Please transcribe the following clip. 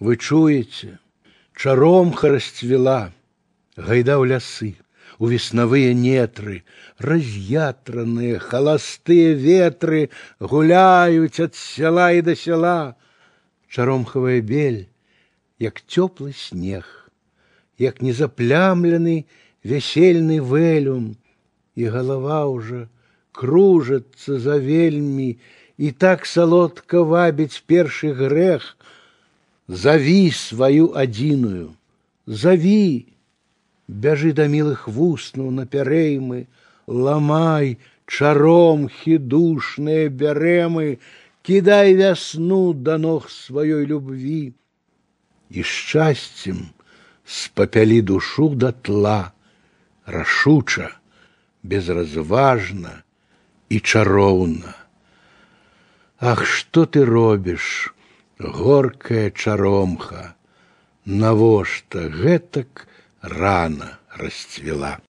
Вы чуеце, чаромха расцвела, гайда ў лясы, у веснавыя нетры, раз'ятраныя, халастыя ветры гуляюць ад сяла і да сяла. Чаромхавая бель, як цёплы снег, як незаплямлены вясельны вэлюм, і галава ўжо кружацца за вельмі, і так салодка вабіць першы грэх. Заві сваю адзіную, заві, бяжы да мілых вуснаў на пярэймы, ламай чаромхі душныя бярэмы, кідай вясну да ног сваёй любві. І шчасцем спапялі душу датла, рашуча, безразважна і чароўна. Ах, што ты робіш, горкая чаромха, навошта гэтак рано расцвела.